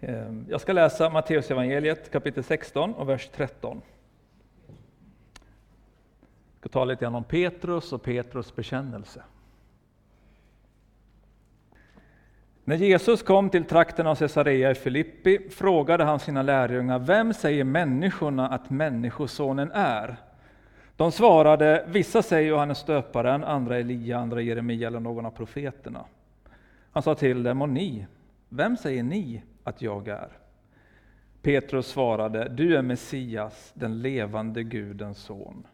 Ehm, jag ska läsa Matteusevangeliet kapitel 16 och vers 13. Jag ska ta lite grann om Petrus och Petrus bekännelse. När Jesus kom till trakten av Caesarea i Filippi frågade han sina lärjungar, vem säger människorna att Människosonen är? De svarade, vissa säger Johannes döparen, andra Elia, andra Jeremia eller någon av profeterna. Han sa till dem, och ni, vem säger ni att jag är? Petrus svarade, du är Messias, den levande Gudens son.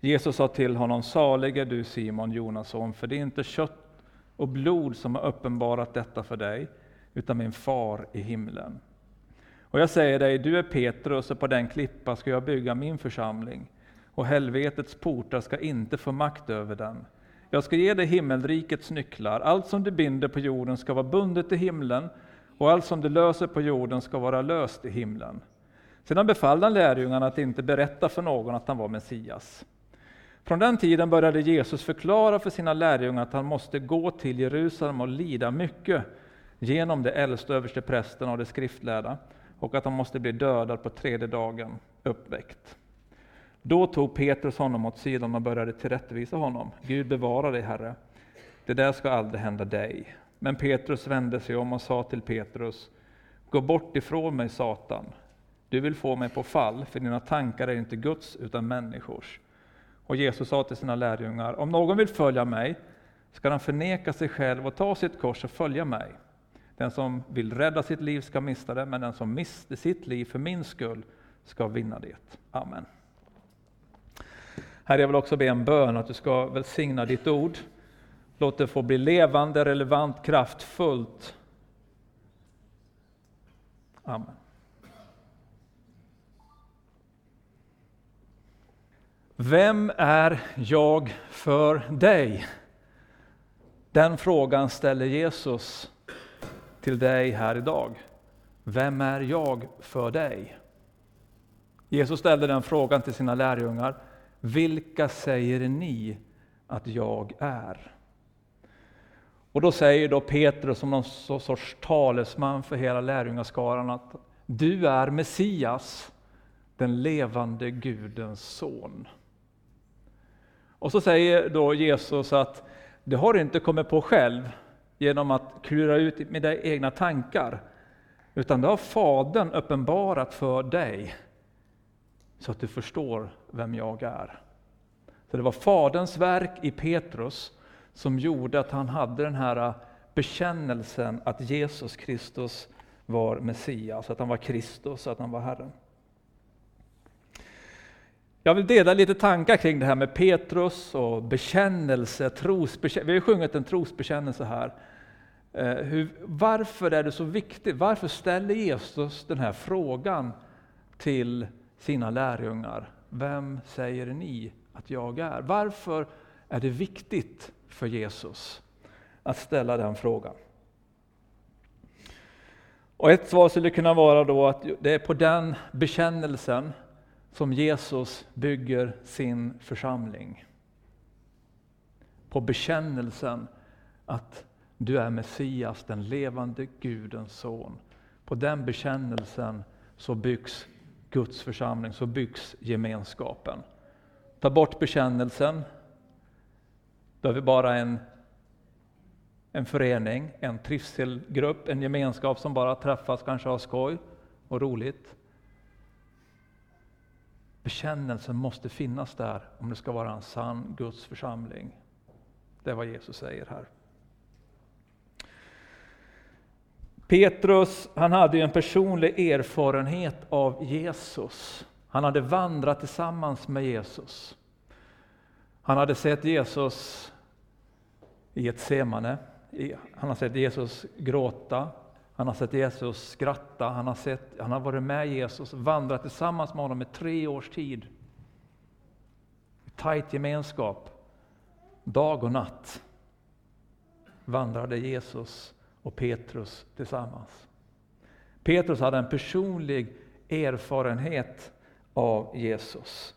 Jesus sa till honom, salig är du Simon, Jonasson, för det är inte kött och blod som har uppenbarat detta för dig, utan min far i himlen. Och jag säger dig, du är Petrus, och på den klippa ska jag bygga min församling, och helvetets portar ska inte få makt över den. Jag ska ge dig himmelrikets nycklar. Allt som du binder på jorden ska vara bundet i himlen, och allt som du löser på jorden ska vara löst i himlen. Sedan befallde han lärjungarna att inte berätta för någon att han var Messias. Från den tiden började Jesus förklara för sina lärjungar att han måste gå till Jerusalem och lida mycket genom de äldste översteprästerna och de skriftlärda, och att han måste bli dödad på tredje dagen, uppväckt. Då tog Petrus honom åt sidan och började tillrättavisa honom. Gud bevara dig, Herre. Det där ska aldrig hända dig. Men Petrus vände sig om och sa till Petrus, Gå bort ifrån mig, Satan. Du vill få mig på fall, för dina tankar är inte Guds utan människors. Och Jesus sa till sina lärjungar, om någon vill följa mig, ska han förneka sig själv och ta sitt kors och följa mig. Den som vill rädda sitt liv ska mista det, men den som mister sitt liv för min skull ska vinna det. Amen. Herre, jag vill också be en bön att du ska välsigna ditt ord. Låt det få bli levande, relevant, kraftfullt. Amen. Vem är jag för dig? Den frågan ställer Jesus till dig här idag. Vem är jag för dig? Jesus ställde den frågan till sina lärjungar. Vilka säger ni att jag är? Och då säger då Petrus som någon sorts talesman för hela lärjungaskaran att du är Messias, den levande Gudens son. Och så säger då Jesus att det har du inte kommit på själv genom att klura ut med dina egna tankar, utan det har Fadern uppenbarat för dig så att du förstår vem jag är. Så det var Faderns verk i Petrus som gjorde att han hade den här äh, bekännelsen att Jesus Kristus var Messias, att han var Kristus, att han var Herren. Jag vill dela lite tankar kring det här med Petrus och bekännelse, trosbekännelse. Vi har sjungit en trosbekännelse här. Äh, hur, varför är det så viktigt? Varför ställer Jesus den här frågan till sina lärjungar? Vem säger ni att jag är? Varför är det viktigt för Jesus att ställa den frågan? Och ett svar skulle kunna vara då att det är på den bekännelsen som Jesus bygger sin församling. På bekännelsen att du är Messias, den levande Gudens son. På den bekännelsen så byggs Guds församling, så byggs gemenskapen. Ta bort bekännelsen, då är vi bara en, en förening, en trivselgrupp, en gemenskap som bara träffas, kanske har skoj och roligt. Bekännelsen måste finnas där om det ska vara en sann Guds församling. Det är vad Jesus säger här. Petrus han hade en personlig erfarenhet av Jesus. Han hade vandrat tillsammans med Jesus. Han hade sett Jesus i ett semane. Han har sett Jesus gråta, han har sett Jesus skratta, han har, sett, han har varit med Jesus, vandrat tillsammans med honom i tre års tid. I tajt gemenskap, dag och natt vandrade Jesus och Petrus tillsammans. Petrus hade en personlig erfarenhet av Jesus.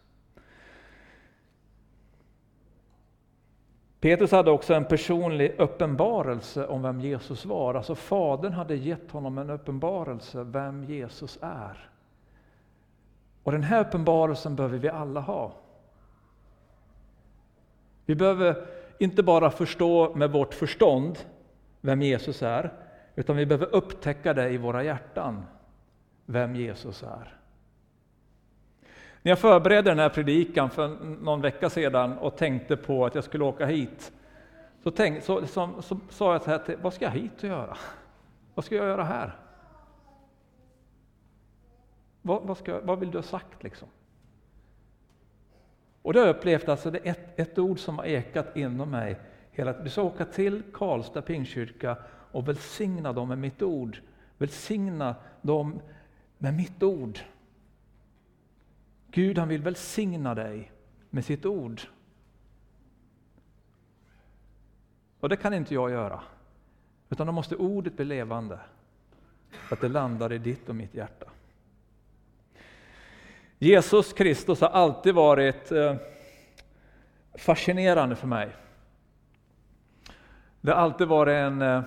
Petrus hade också en personlig uppenbarelse om vem Jesus var. Alltså Fadern hade gett honom en uppenbarelse vem Jesus är. Och den här uppenbarelsen behöver vi alla ha. Vi behöver inte bara förstå med vårt förstånd vem Jesus är, utan vi behöver upptäcka det i våra hjärtan, vem Jesus är. När jag förberedde den här predikan för någon vecka sedan och tänkte på att jag skulle åka hit, så, tänkte, så, så, så sa jag så här, till, vad ska jag hit och göra? Vad ska jag göra här? Vad, vad, ska, vad vill du ha sagt liksom? Och det har jag upplevt, alltså det är ett, ett ord som har ekat inom mig. Hela, du ska åka till Karlstad Pingstkyrka och välsigna dem med mitt ord. Välsigna dem med mitt ord. Gud han vill välsigna dig med sitt ord. Och det kan inte jag göra. Utan då måste ordet bli levande. För att det landar i ditt och mitt hjärta. Jesus Kristus har alltid varit eh, fascinerande för mig. Det har alltid varit en, eh,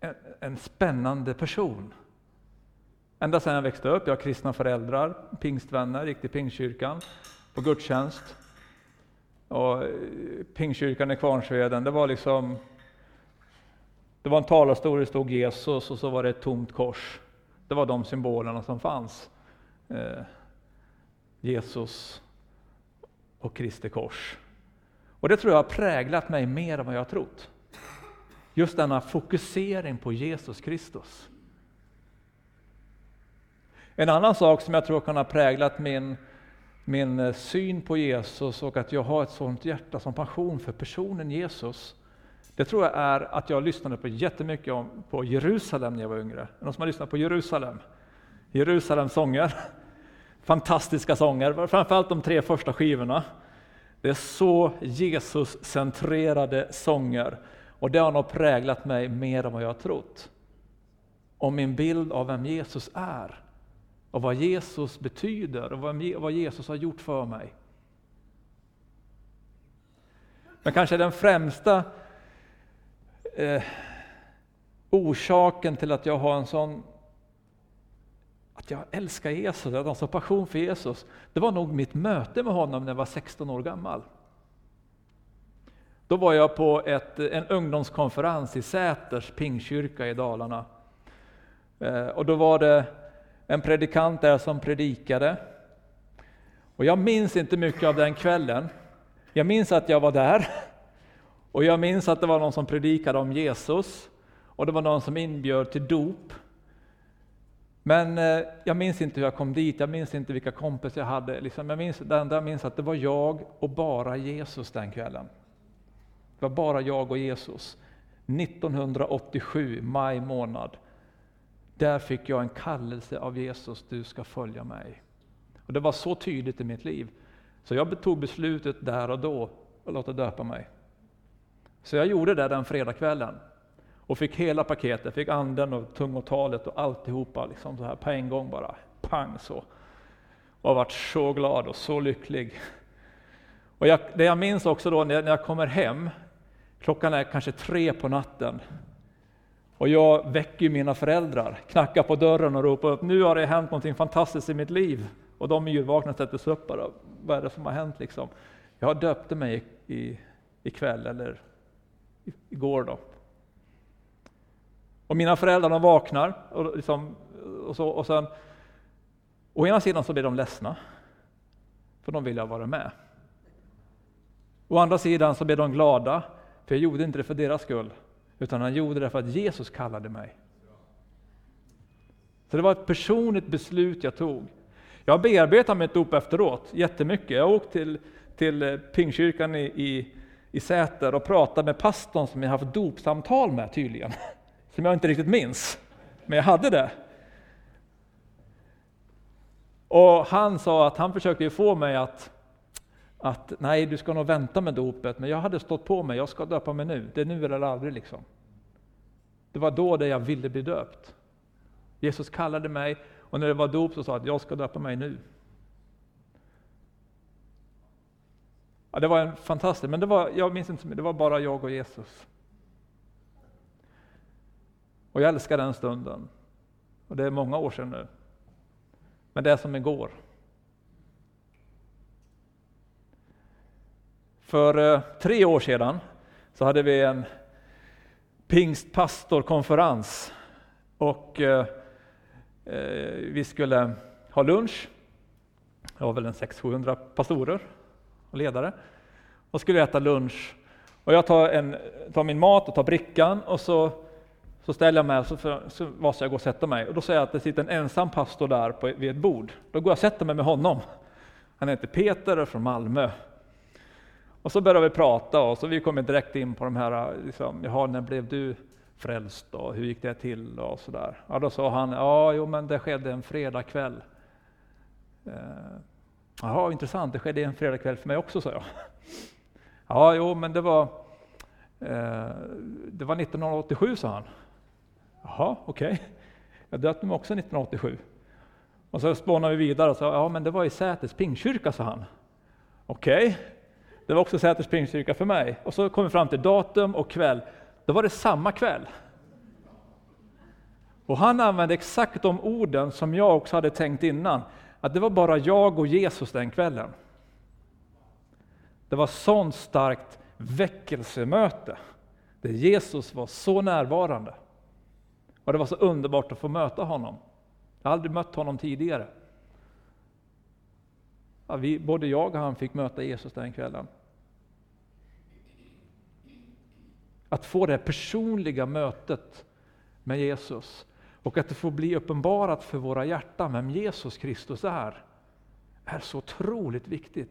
en, en spännande person. Ända sedan jag växte upp, jag har kristna föräldrar, pingstvänner, gick till pingstkyrkan på gudstjänst. Och eh, pingstkyrkan i Kvarnsveden, det var liksom det var en talarstol, det stod Jesus och så var det ett tomt kors. Det var de symbolerna som fanns. Eh, Jesus och Kristi kors. Och det tror jag har präglat mig mer än vad jag har trott. Just denna fokusering på Jesus Kristus. En annan sak som jag tror kan ha präglat min, min eh, syn på Jesus och att jag har ett sådant hjärta som passion för personen Jesus, det tror jag är att jag lyssnade på jättemycket om, på Jerusalem när jag var yngre. Någon som har lyssnat på Jerusalem? Jerusalems sånger. Fantastiska sånger, framförallt de tre första skivorna. Det är så Jesus-centrerade sånger. Och det har nog präglat mig mer än vad jag har trott. Om min bild av vem Jesus är. Och vad Jesus betyder och vad Jesus har gjort för mig. Men kanske den främsta eh, orsaken till att jag har en sån att jag älskar Jesus, att jag har så passion för Jesus, det var nog mitt möte med honom när jag var 16 år gammal. Då var jag på ett, en ungdomskonferens i Säters pingkyrka i Dalarna. Eh, och då var det en predikant där som predikade. Och jag minns inte mycket av den kvällen. Jag minns att jag var där och jag minns att det var någon som predikade om Jesus och det var någon som inbjöd till dop. Men eh, jag minns inte hur jag kom dit, jag minns inte vilka kompisar jag hade. Liksom, jag minns, det enda jag minns att det var jag och bara Jesus den kvällen. Det var bara jag och Jesus. 1987, maj månad. Där fick jag en kallelse av Jesus, du ska följa mig. Och Det var så tydligt i mitt liv. Så jag tog beslutet där och då att låta döpa mig. Så jag gjorde det den fredagskvällen och fick hela paketet, fick anden och tungotalet och alltihopa liksom så här på en gång bara, pang så. Och varit så glad och så lycklig. Och jag, det jag minns också då när jag kommer hem, klockan är kanske tre på natten, och jag väcker mina föräldrar, knackar på dörren och ropar upp, nu har det hänt något fantastiskt i mitt liv. Och de är yrvakna och sätter sig upp bara, vad är det som har hänt liksom? Jag döpte mig i, ikväll, eller igår då. Och mina föräldrar de vaknar och, liksom, och, så, och sen, å ena sidan så blir de ledsna, för de vill jag vara med. Å andra sidan så blir de glada, för jag gjorde inte det för deras skull, utan han gjorde det för att Jesus kallade mig. Så det var ett personligt beslut jag tog. Jag bearbetade mitt dop efteråt jättemycket. Jag har åkt till, till Pingkyrkan i, i, i Säter och pratat med pastorn som jag haft dopsamtal med tydligen. Som jag inte riktigt minns, men jag hade det. Och han sa att han försökte få mig att att nej, du ska nog vänta med dopet, men jag hade stått på mig, jag ska döpa mig nu, det är nu eller aldrig liksom. Det var då det jag ville bli döpt. Jesus kallade mig och när det var dop så sa han att jag ska döpa mig nu. Ja, det var en fantastisk, men det var, jag minns inte, det var bara jag och Jesus. Och jag älskar den stunden. Och det är många år sedan nu. Men det är som igår. För eh, tre år sedan så hade vi en pingstpastorkonferens och eh, eh, vi skulle ha lunch. Det var väl en 600-700 pastorer och ledare och skulle äta lunch. Och jag tar, en, tar min mat och tar brickan och så, så ställer jag mig så, för, så måste jag gå och sätta mig. Och då säger jag att det sitter en ensam pastor där på, vid ett bord. Då går jag och sätter mig med honom. Han heter Peter och är från Malmö. Och så började vi prata och så vi kom direkt in på de här, liksom, jaha, när blev du frälst och hur gick det till och sådär. Ja, då sa han, ja, jo, men det skedde en fredagkväll. Eh, jaha, intressant, det skedde en fredagkväll för mig också, sa jag. Ja, jo, men det var, eh, det var 1987, sa han. Jaha, okej. Okay. Jag döpte mig också 1987. Och så spånade vi vidare och sa, ja, men det var i Säters pingkyrka, sa han. Okej. Okay. Det var också Säters pingstkyrka för mig. Och så kom vi fram till datum och kväll. Då var det samma kväll. Och han använde exakt de orden som jag också hade tänkt innan. Att det var bara jag och Jesus den kvällen. Det var sånt starkt väckelsemöte. Där Jesus var så närvarande. Och det var så underbart att få möta honom. Jag har aldrig mött honom tidigare. Ja, vi, både jag och han fick möta Jesus den kvällen. Att få det personliga mötet med Jesus och att det får bli uppenbarat för våra hjärtan vem Jesus Kristus är, är så otroligt viktigt.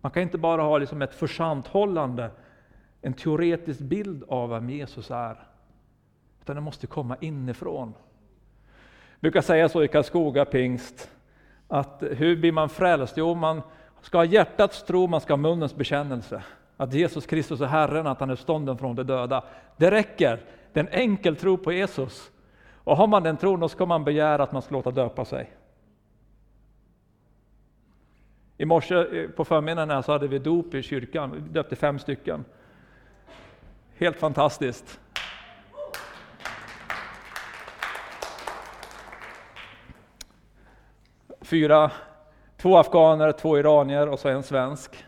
Man kan inte bara ha liksom ett försanthållande, en teoretisk bild av vem Jesus är, utan det måste komma inifrån. Jag brukar säga så i Karlskoga pingst, att hur blir man frälst? Jo, man ska ha hjärtats tro, man ska ha munnens bekännelse. Att Jesus Kristus är Herren, att han är stånden från de döda. Det räcker. Det är en enkel tro på Jesus. Och har man den tron, då ska man begära att man ska låta döpa sig. I morse eh, på förmiddagen så hade vi dop i kyrkan, vi döpte fem stycken. Helt fantastiskt. Fyra, två afghaner, två iranier och så en svensk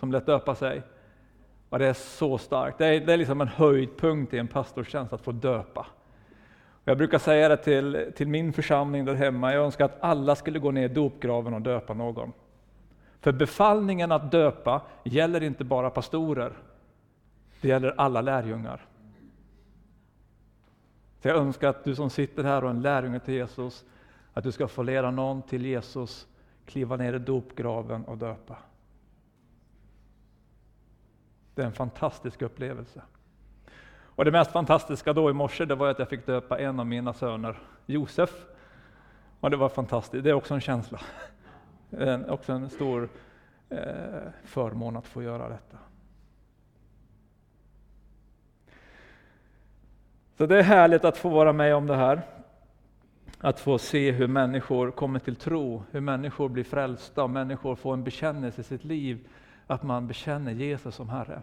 som lät döpa sig. Och det är så starkt. Det är, det är liksom en höjdpunkt i en pastorstjänst att få döpa. Jag brukar säga det till, till min församling där hemma, jag önskar att alla skulle gå ner i dopgraven och döpa någon. För befallningen att döpa gäller inte bara pastorer, det gäller alla lärjungar. Så jag önskar att du som sitter här och är en lärjunge till Jesus, att du ska få leda någon till Jesus, kliva ner i dopgraven och döpa. Det är en fantastisk upplevelse. Och det mest fantastiska då i morse, det var att jag fick döpa en av mina söner, Josef. Och det var fantastiskt, det är också en känsla. En, också en stor eh, förmån att få göra detta. Så det är härligt att få vara med om det här. Att få se hur människor kommer till tro, hur människor blir frälsta, och människor får en bekännelse i sitt liv att man bekänner Jesus som Herre.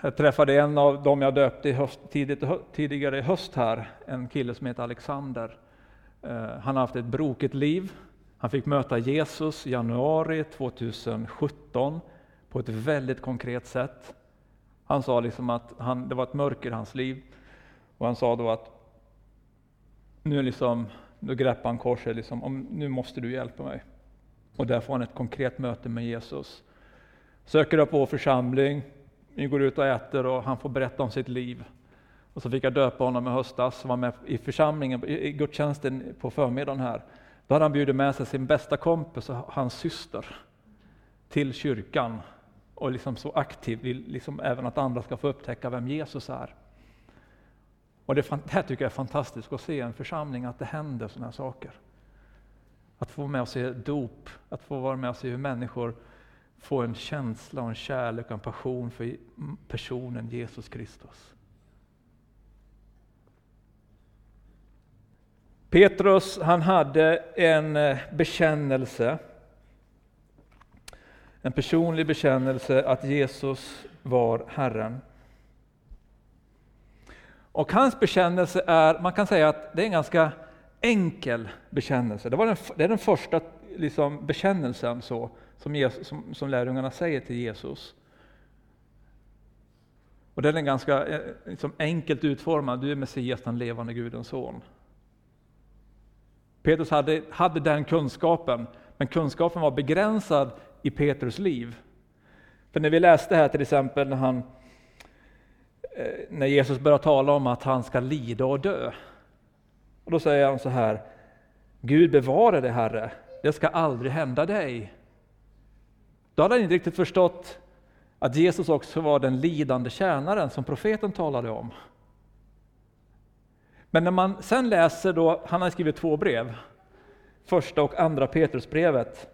Jag träffade en av dem jag döpte höst, tidigt, tidigare i höst här, en kille som heter Alexander. Eh, han har haft ett brokigt liv. Han fick möta Jesus i januari 2017 på ett väldigt konkret sätt. Han sa liksom att han, det var ett mörker i hans liv. Och han sa då att nu, liksom, då greppade han korset, liksom, om, nu måste du hjälpa mig. Och där får han ett konkret möte med Jesus. Söker upp vår församling, vi går ut och äter och han får berätta om sitt liv. Och så fick jag döpa honom i höstas, var med i församlingen, i gudstjänsten på förmiddagen här. Då hade han bjudit med sig sin bästa kompis och hans syster till kyrkan. Och liksom så aktiv, liksom även att andra ska få upptäcka vem Jesus är. Och det, det här tycker jag är fantastiskt att se i en församling, att det händer sådana här saker. Att få med och se dop, att få vara med och se hur människor får en känsla, och en kärlek och en passion för personen Jesus Kristus. Petrus han hade en eh, bekännelse, en personlig bekännelse att Jesus var Herren. Och hans bekännelse är, man kan säga att det är en ganska enkel bekännelse. Det, var den, det är den första liksom, bekännelsen så, som, Jesus, som, som lärjungarna säger till Jesus. Och den är ganska eh, liksom, enkelt utformad, du är Messias, den levande Gudens son. Petrus hade, hade den kunskapen, men kunskapen var begränsad i Petrus liv. För när vi läste här till exempel när, han, Eh, när Jesus börjar tala om att han ska lida och dö. Och då säger han så här, Gud bevare dig Herre, det ska aldrig hända dig. Då hade han inte riktigt förstått att Jesus också var den lidande tjänaren som profeten talade om. Men när man sen läser, då, han har skrivit två brev, första och andra Petrusbrevet.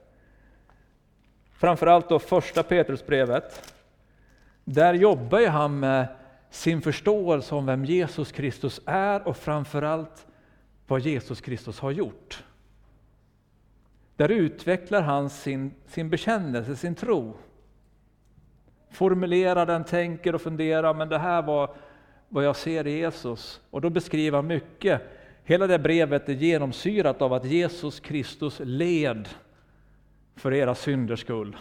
Framförallt då första Petrusbrevet. Där jobbar han med sin förståelse om vem Jesus Kristus är och framförallt vad Jesus Kristus har gjort. Där utvecklar han sin, sin bekännelse, sin tro. Formulerar den, tänker och funderar, men det här var vad jag ser i Jesus. Och då beskriver han mycket. Hela det brevet är genomsyrat av att Jesus Kristus led för era synders skull.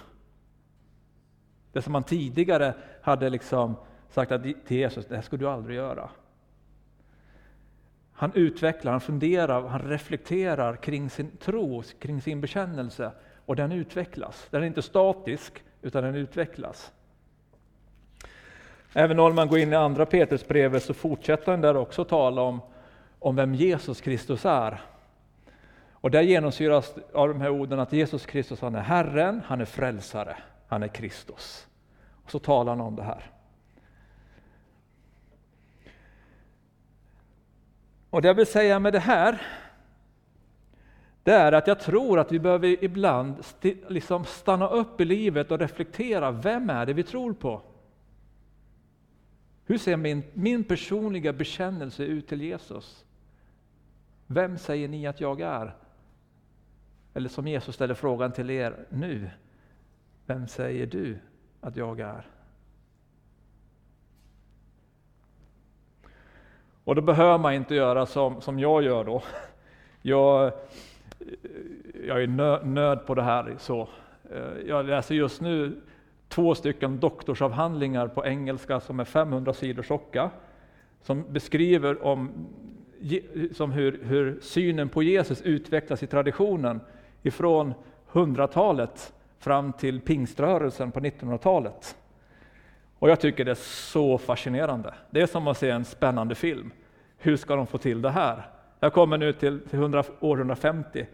Det som man tidigare hade liksom sagt att till Jesus, det här ska du aldrig göra. Han utvecklar, han funderar, han reflekterar kring sin tro, kring sin bekännelse och den utvecklas. Den är inte statisk, utan den utvecklas. Även om man går in i andra Petrusbrevet så fortsätter han där också tala om, om vem Jesus Kristus är. Och där genomsyras av de här orden att Jesus Kristus han är Herren, han är frälsare, han är Kristus. Och så talar han om det här. Och det jag vill säga med det här, det är att jag tror att vi behöver ibland st liksom stanna upp i livet och reflektera, vem är det vi tror på? Hur ser min, min personliga bekännelse ut till Jesus? Vem säger ni att jag är? Eller som Jesus ställer frågan till er nu, vem säger du att jag är? Och då behöver man inte göra som, som jag gör då. Jag, jag är nö, nöd på det här. Så. Eh, jag läser just nu två stycken doktorsavhandlingar på engelska som är 500 sidor tjocka, som beskriver om som hur, hur synen på Jesus utvecklas i traditionen ifrån 100-talet fram till pingströrelsen på 1900-talet. Och jag tycker det är så fascinerande. Det är som att se en spännande film. Hur ska de få till det här? Jag kommer nu till, till 100, år 150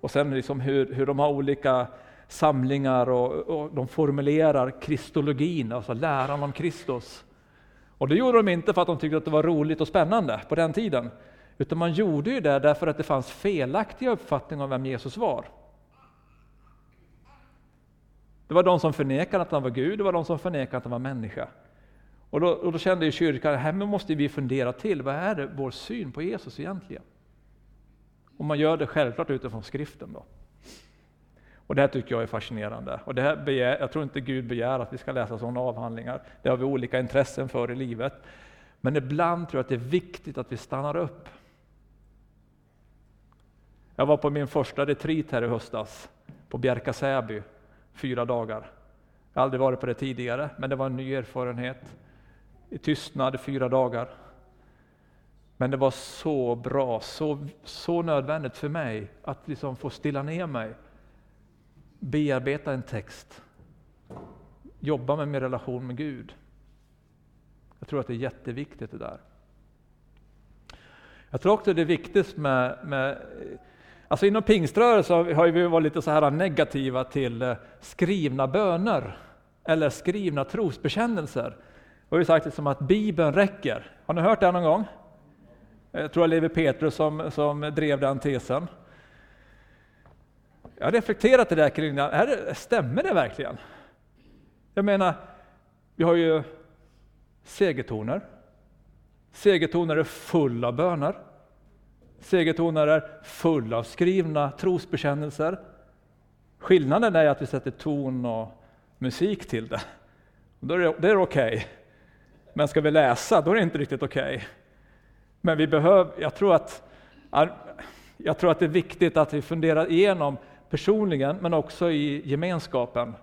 och sen liksom hur, hur de har olika samlingar och, och de formulerar kristologin, alltså läran om Kristus. Och det gjorde de inte för att de tyckte att det var roligt och spännande på den tiden, utan man gjorde ju det därför att det fanns felaktiga uppfattningar om vem Jesus var. Det var de som förnekade att han var Gud, det var de som förnekade att han var människa. Och då, och då kände ju kyrkan, här måste vi fundera till, vad är det, vår syn på Jesus egentligen? Och man gör det självklart utifrån skriften. då. Och det här tycker jag är fascinerande. Och det här begär, jag tror inte Gud begär att vi ska läsa sådana avhandlingar. Det har vi olika intressen för i livet. Men ibland tror jag att det är viktigt att vi stannar upp. Jag var på min första retreat här i höstas, på Bjärka Säby, fyra dagar. Jag har aldrig varit på det tidigare, men det var en ny erfarenhet. I tystnad fyra dagar. Men det var så bra, så, så nödvändigt för mig att liksom få stilla ner mig bearbeta en text, jobba med min relation med Gud. Jag tror att det är jätteviktigt det där. Jag tror också det är viktigt med, med alltså inom pingströrelsen har vi varit lite så här negativa till eh, skrivna böner eller skrivna trosbekännelser. Vi har sagt liksom att Bibeln räcker. Har ni hört det någon gång? Jag tror det var Petrus som, som drev den tesen. Jag har reflekterat det där kring det. Stämmer det verkligen? Jag menar, vi har ju segertoner. Segertoner är fulla av böner. Segertoner är fulla av skrivna trosbekännelser. Skillnaden är att vi sätter ton och musik till det. Då är det, det är okej. Okay. Men ska vi läsa, då är det inte riktigt okej. Okay. Men vi behöver, jag tror att jag tror att det är viktigt att vi funderar igenom personligen, men också i gemenskapen,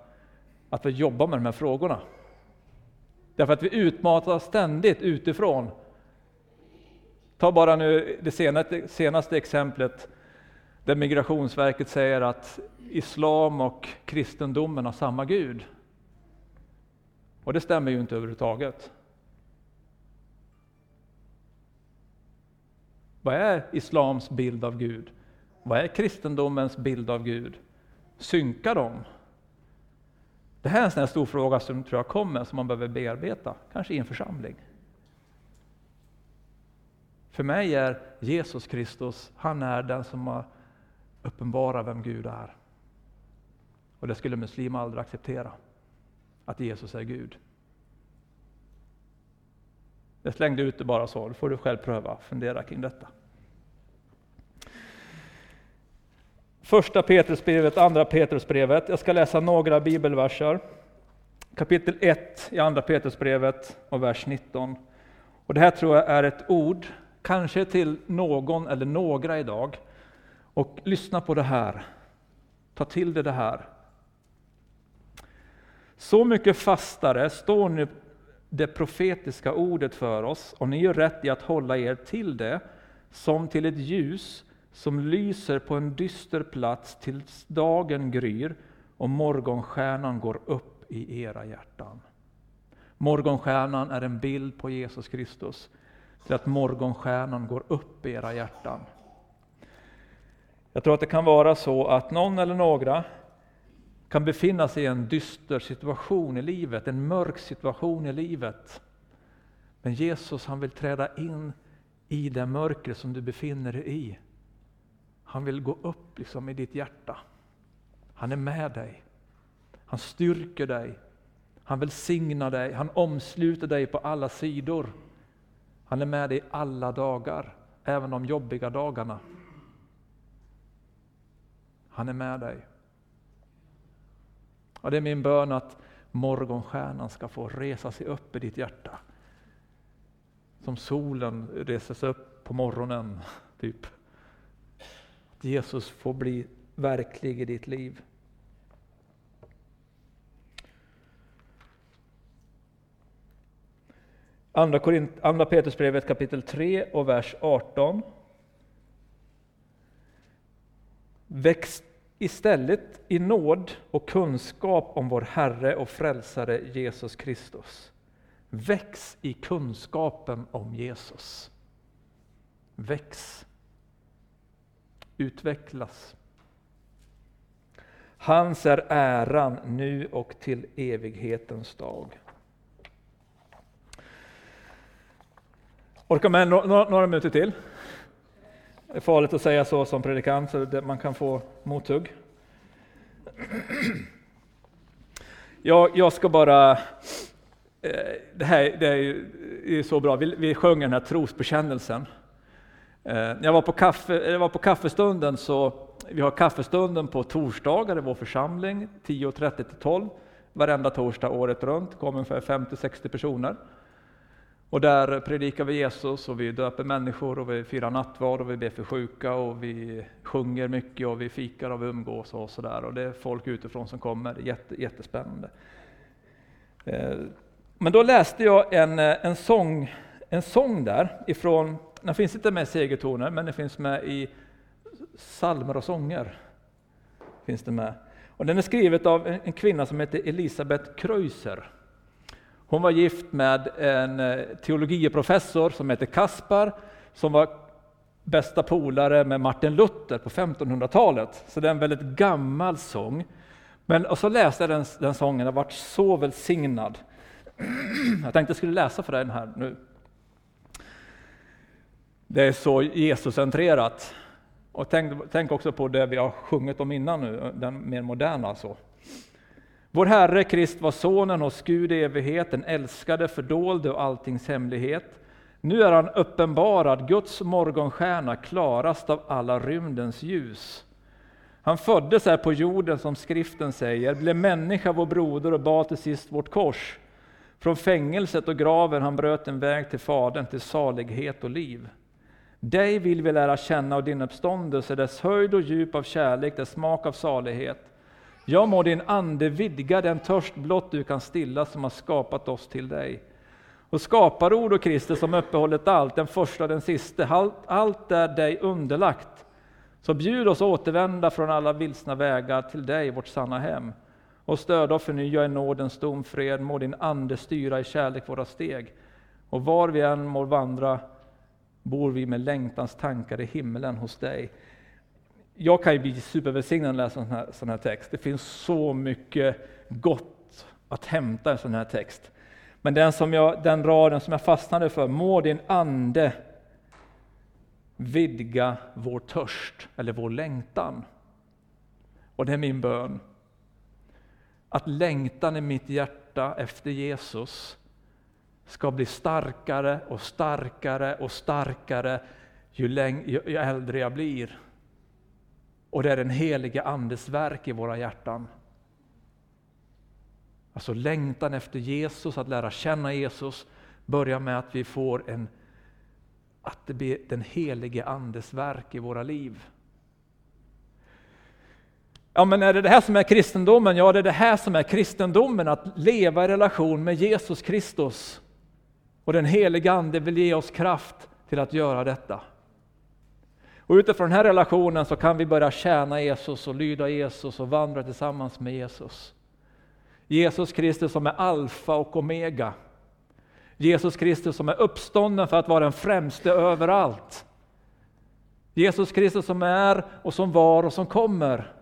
att vi jobbar med de här frågorna. Därför att vi utmatas ständigt utifrån. Ta bara nu det senaste, senaste exemplet där Migrationsverket säger att islam och kristendomen har samma Gud. Och det stämmer ju inte överhuvudtaget. Vad är islams bild av Gud? Vad är kristendomens bild av Gud? Synkar de? Det här är en sån här stor fråga som tror jag kommer, som man behöver bearbeta, kanske i en församling. För mig är Jesus Kristus, han är den som har uppenbarat vem Gud är. Och det skulle muslimer aldrig acceptera, att Jesus är Gud. Jag slängde ut det bara så, då får du själv pröva, fundera kring detta. Första Petrusbrevet, andra Petrusbrevet. Jag ska läsa några bibelverser. Kapitel 1 i andra Petrusbrevet och vers 19. Och det här tror jag är ett ord, kanske till någon eller några idag. Och lyssna på det här. Ta till dig det här. Så mycket fastare står nu det profetiska ordet för oss, och ni gör rätt i att hålla er till det, som till ett ljus som lyser på en dyster plats tills dagen gryr och morgonstjärnan går upp i era hjärtan. Morgonstjärnan är en bild på Jesus Kristus, till att morgonstjärnan går upp i era hjärtan. Jag tror att det kan vara så att någon eller några kan befinna sig i en dyster situation i livet, en mörk situation i livet. Men Jesus han vill träda in i det mörker som du befinner dig i. Han vill gå upp liksom i ditt hjärta. Han är med dig. Han styrker dig. Han välsignar dig. Han omsluter dig på alla sidor. Han är med dig alla dagar, även de jobbiga dagarna. Han är med dig. Och Det är min bön att morgonstjärnan ska få resa sig upp i ditt hjärta. Som solen reser sig upp på morgonen, typ. Att Jesus får bli verklig i ditt liv. Andra, Korint, andra Petrusbrevet kapitel 3 och vers 18. Väx istället i nåd och kunskap om vår Herre och Frälsare Jesus Kristus. Väx i kunskapen om Jesus. Väx. Utvecklas. Hans är äran nu och till evighetens dag. Orkar med några, några minuter till? Det är farligt att säga så som predikant, så man kan få mothugg. Jag, jag ska bara... Eh, det här det är, ju, så bra, vi, vi sjöng den här trosbekännelsen. Eh, när jag var på, kaffe, jag var på kaffestunden, så vi har kaffestunden på torsdagar i vår församling, 10.30 till 12. Varenda torsdag året runt, kommer ungefär 50-60 personer. Och där predikar vi Jesus och vi döper människor och vi firar nattvard och vi ber för sjuka och vi sjunger mycket och vi fikar och vi umgås och sådär. Och det är folk utifrån som kommer, Jätte, jättespännande. Eh, men då läste jag en, eh, en, sång, en sång där ifrån, den finns inte med i segertoner, men den finns med i salmer och sånger. Finns det med. Och den är skriven av en kvinna som heter Elisabeth Kreuser. Hon var gift med en eh, teologieprofessor som heter Kaspar, som var bästa polare med Martin Luther på 1500-talet. Så det är en väldigt gammal sång. Men, och så läste jag den, den sången och varit så välsignad. Jag tänkte jag skulle läsa för dig den här nu. Det är så Jesuscentrerat. Och tänk, tänk också på det vi har sjungit om innan nu, den mer moderna. Så. Vår Herre Krist var sonen hos Gud i evighet, den älskade, fördolde och alltings hemlighet. Nu är han uppenbarad, Guds morgonstjärna, klarast av alla rymdens ljus. Han föddes här på jorden som skriften säger, blev människa vår broder och bar till sist vårt kors. Från fängelset och graven han bröt en väg till Fadern, till salighet och liv. Dig vill vi lära känna och din uppståndelse, dess höjd och djup av kärlek, dess smak av salighet. Ja, må din ande vidga den törst blott du kan stilla som har skapat oss till dig. Och skaparord och Kristus som uppehållit allt, den första och den siste, allt, allt är dig underlagt. Så bjud oss återvända från alla vilsna vägar till dig, vårt sanna hem. Och stöd och förnya i nådens domfred, må din ande styra i kärlek våra steg. Och var vi än må vandra bor vi med längtans tankar i himlen hos dig. Jag kan ju bli supervälsignad när jag läser en sån här, sån här text. Det finns så mycket gott att hämta i en sån här text. Men den, som jag, den raden som jag fastnade för, må din ande vidga vår törst eller vår längtan. Och det är min bön. Att längtan i mitt hjärta efter Jesus ska bli starkare och starkare och starkare ju, läng- ju, ju äldre jag blir. Och det är den helige Andes verk i våra hjärtan. Alltså längtan efter Jesus, att lära känna Jesus, börjar med att vi får en att det blir den helige Andes verk i våra liv. Ja, men är det det här som är kristendomen? Ja, det är det här som är kristendomen, att leva i relation med Jesus Kristus. Och den helige Ande vill ge oss kraft till att göra detta. Och utifrån den här relationen så kan vi börja tjäna Jesus och lyda Jesus och vandra tillsammans med Jesus. Jesus Kristus som är alfa och omega. Jesus Kristus som är uppstånden för att vara den främste överallt. Jesus Kristus som är och som var och som kommer.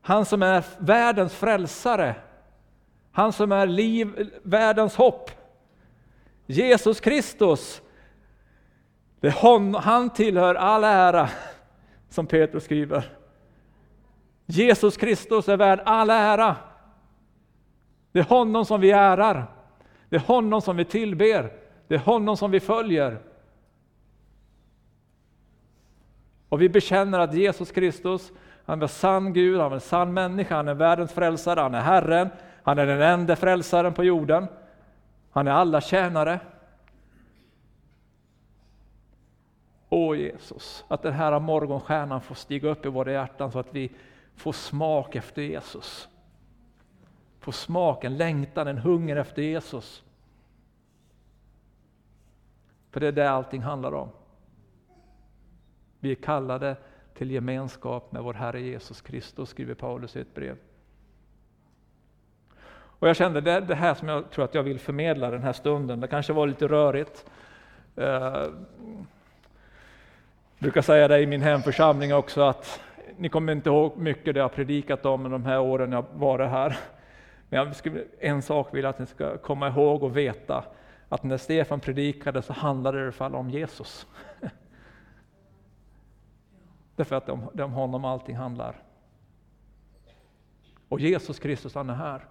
Han som är världens frälsare. Han som är liv, världens hopp. Jesus Kristus. Det hon, han tillhör all ära, som Petrus skriver. Jesus Kristus är värd all ära. Det är honom som vi ärar. Det är honom som vi tillber. Det är honom som vi följer. Och vi bekänner att Jesus Kristus, han är sann Gud, han är sann människa, han är världens frälsare, han är Herren, han är den enda frälsaren på jorden. Han är alla tjänare. Åh Jesus, att den här morgonstjärnan får stiga upp i våra hjärtan så att vi får smak efter Jesus. Får smak, en längtan, en hunger efter Jesus. För det är det allting handlar om. Vi är kallade till gemenskap med vår Herre Jesus Kristus, skriver Paulus i ett brev. Och jag kände det, det här som jag tror att jag vill förmedla den här stunden. Det kanske var lite rörigt. Eh, jag brukar säga det i min hemförsamling också att ni kommer inte ihåg mycket det jag predikat om de här åren jag varit här. Men jag skulle, en sak vill jag att ni ska komma ihåg och veta, att när Stefan predikade så handlade det i alla fall om Jesus. Därför att det är om honom allting handlar. Och Jesus Kristus han är här.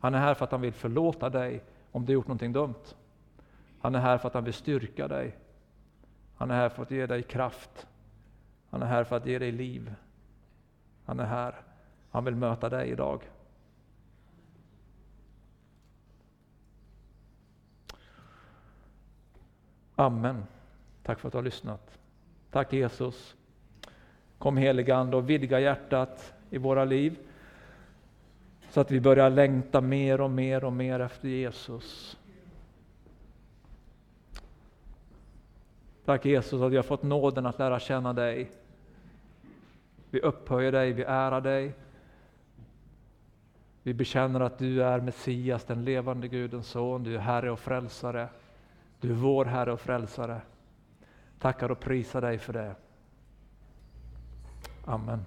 Han är här för att han vill förlåta dig om du gjort någonting dumt. Han är här för att han vill styrka dig. Han är här för att ge dig kraft. Han är här för att ge dig liv. Han är här. Han vill möta dig idag. Amen. Tack för att du har lyssnat. Tack Jesus. Kom helige Ande och vidga hjärtat i våra liv. Så att vi börjar längta mer och mer och mer efter Jesus. Tack Jesus att vi har fått nåden att lära känna dig. Vi upphöjer dig, vi ärar dig. Vi bekänner att du är Messias, den levande Gudens son, du är Herre och Frälsare. Du är vår Herre och Frälsare. Tackar och prisar dig för det. Amen.